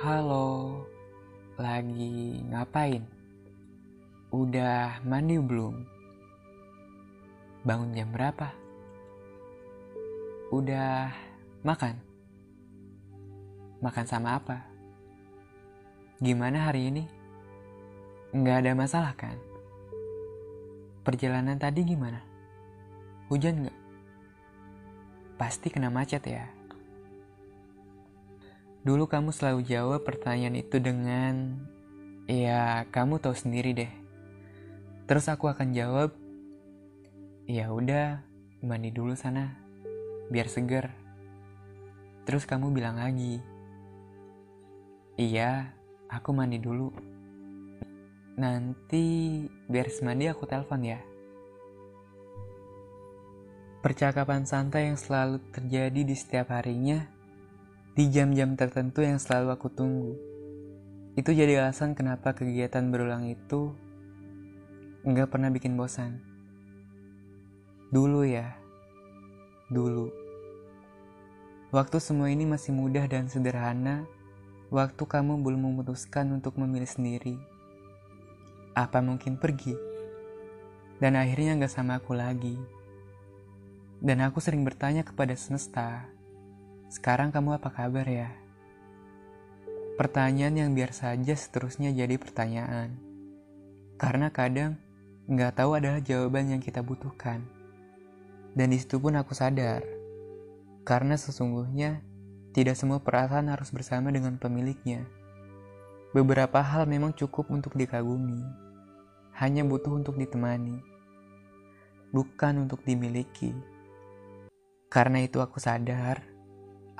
Halo, lagi ngapain? Udah mandi belum? Bangun jam berapa? Udah makan? Makan sama apa? Gimana hari ini? Nggak ada masalah kan? Perjalanan tadi gimana? Hujan nggak? Pasti kena macet ya? Dulu kamu selalu jawab pertanyaan itu dengan, ya kamu tahu sendiri deh. Terus aku akan jawab, ya udah mandi dulu sana, biar seger. Terus kamu bilang lagi, iya aku mandi dulu. Nanti biar mandi aku telepon ya. Percakapan santai yang selalu terjadi di setiap harinya di jam-jam tertentu yang selalu aku tunggu. Itu jadi alasan kenapa kegiatan berulang itu nggak pernah bikin bosan. Dulu ya, dulu. Waktu semua ini masih mudah dan sederhana, waktu kamu belum memutuskan untuk memilih sendiri. Apa mungkin pergi? Dan akhirnya nggak sama aku lagi. Dan aku sering bertanya kepada semesta, sekarang kamu apa kabar ya? Pertanyaan yang biar saja seterusnya jadi pertanyaan. Karena kadang nggak tahu adalah jawaban yang kita butuhkan. Dan di situ pun aku sadar. Karena sesungguhnya tidak semua perasaan harus bersama dengan pemiliknya. Beberapa hal memang cukup untuk dikagumi. Hanya butuh untuk ditemani. Bukan untuk dimiliki. Karena itu aku sadar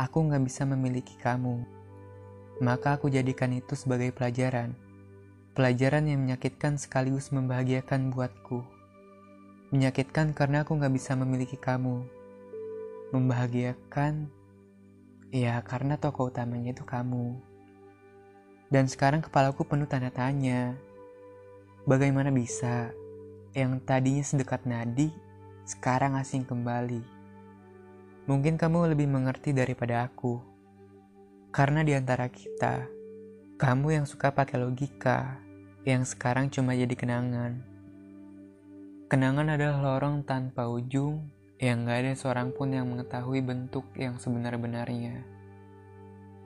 aku nggak bisa memiliki kamu. Maka aku jadikan itu sebagai pelajaran. Pelajaran yang menyakitkan sekaligus membahagiakan buatku. Menyakitkan karena aku nggak bisa memiliki kamu. Membahagiakan, ya karena tokoh utamanya itu kamu. Dan sekarang kepalaku penuh tanda tanya. Bagaimana bisa yang tadinya sedekat nadi, sekarang asing kembali? Mungkin kamu lebih mengerti daripada aku. Karena di antara kita, kamu yang suka pakai logika, yang sekarang cuma jadi kenangan. Kenangan adalah lorong tanpa ujung yang gak ada seorang pun yang mengetahui bentuk yang sebenar-benarnya.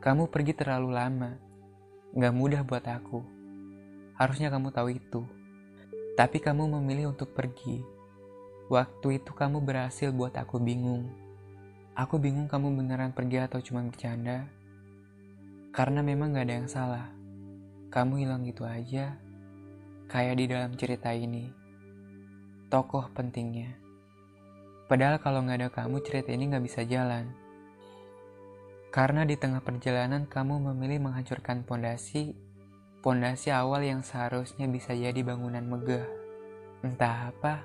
Kamu pergi terlalu lama, gak mudah buat aku. Harusnya kamu tahu itu. Tapi kamu memilih untuk pergi. Waktu itu kamu berhasil buat aku bingung. Aku bingung kamu beneran pergi atau cuma bercanda. Karena memang gak ada yang salah. Kamu hilang gitu aja. Kayak di dalam cerita ini. Tokoh pentingnya. Padahal kalau gak ada kamu cerita ini gak bisa jalan. Karena di tengah perjalanan kamu memilih menghancurkan pondasi pondasi awal yang seharusnya bisa jadi bangunan megah. Entah apa,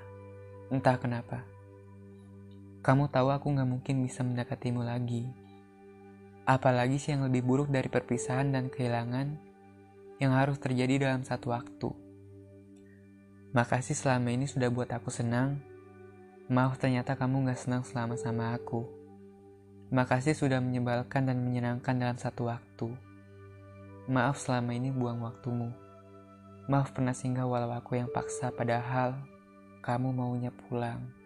entah kenapa. Kamu tahu aku gak mungkin bisa mendekatimu lagi. Apalagi sih yang lebih buruk dari perpisahan dan kehilangan yang harus terjadi dalam satu waktu. Makasih selama ini sudah buat aku senang. Maaf ternyata kamu gak senang selama sama aku. Makasih sudah menyebalkan dan menyenangkan dalam satu waktu. Maaf selama ini buang waktumu. Maaf pernah singgah walau aku yang paksa padahal kamu maunya pulang.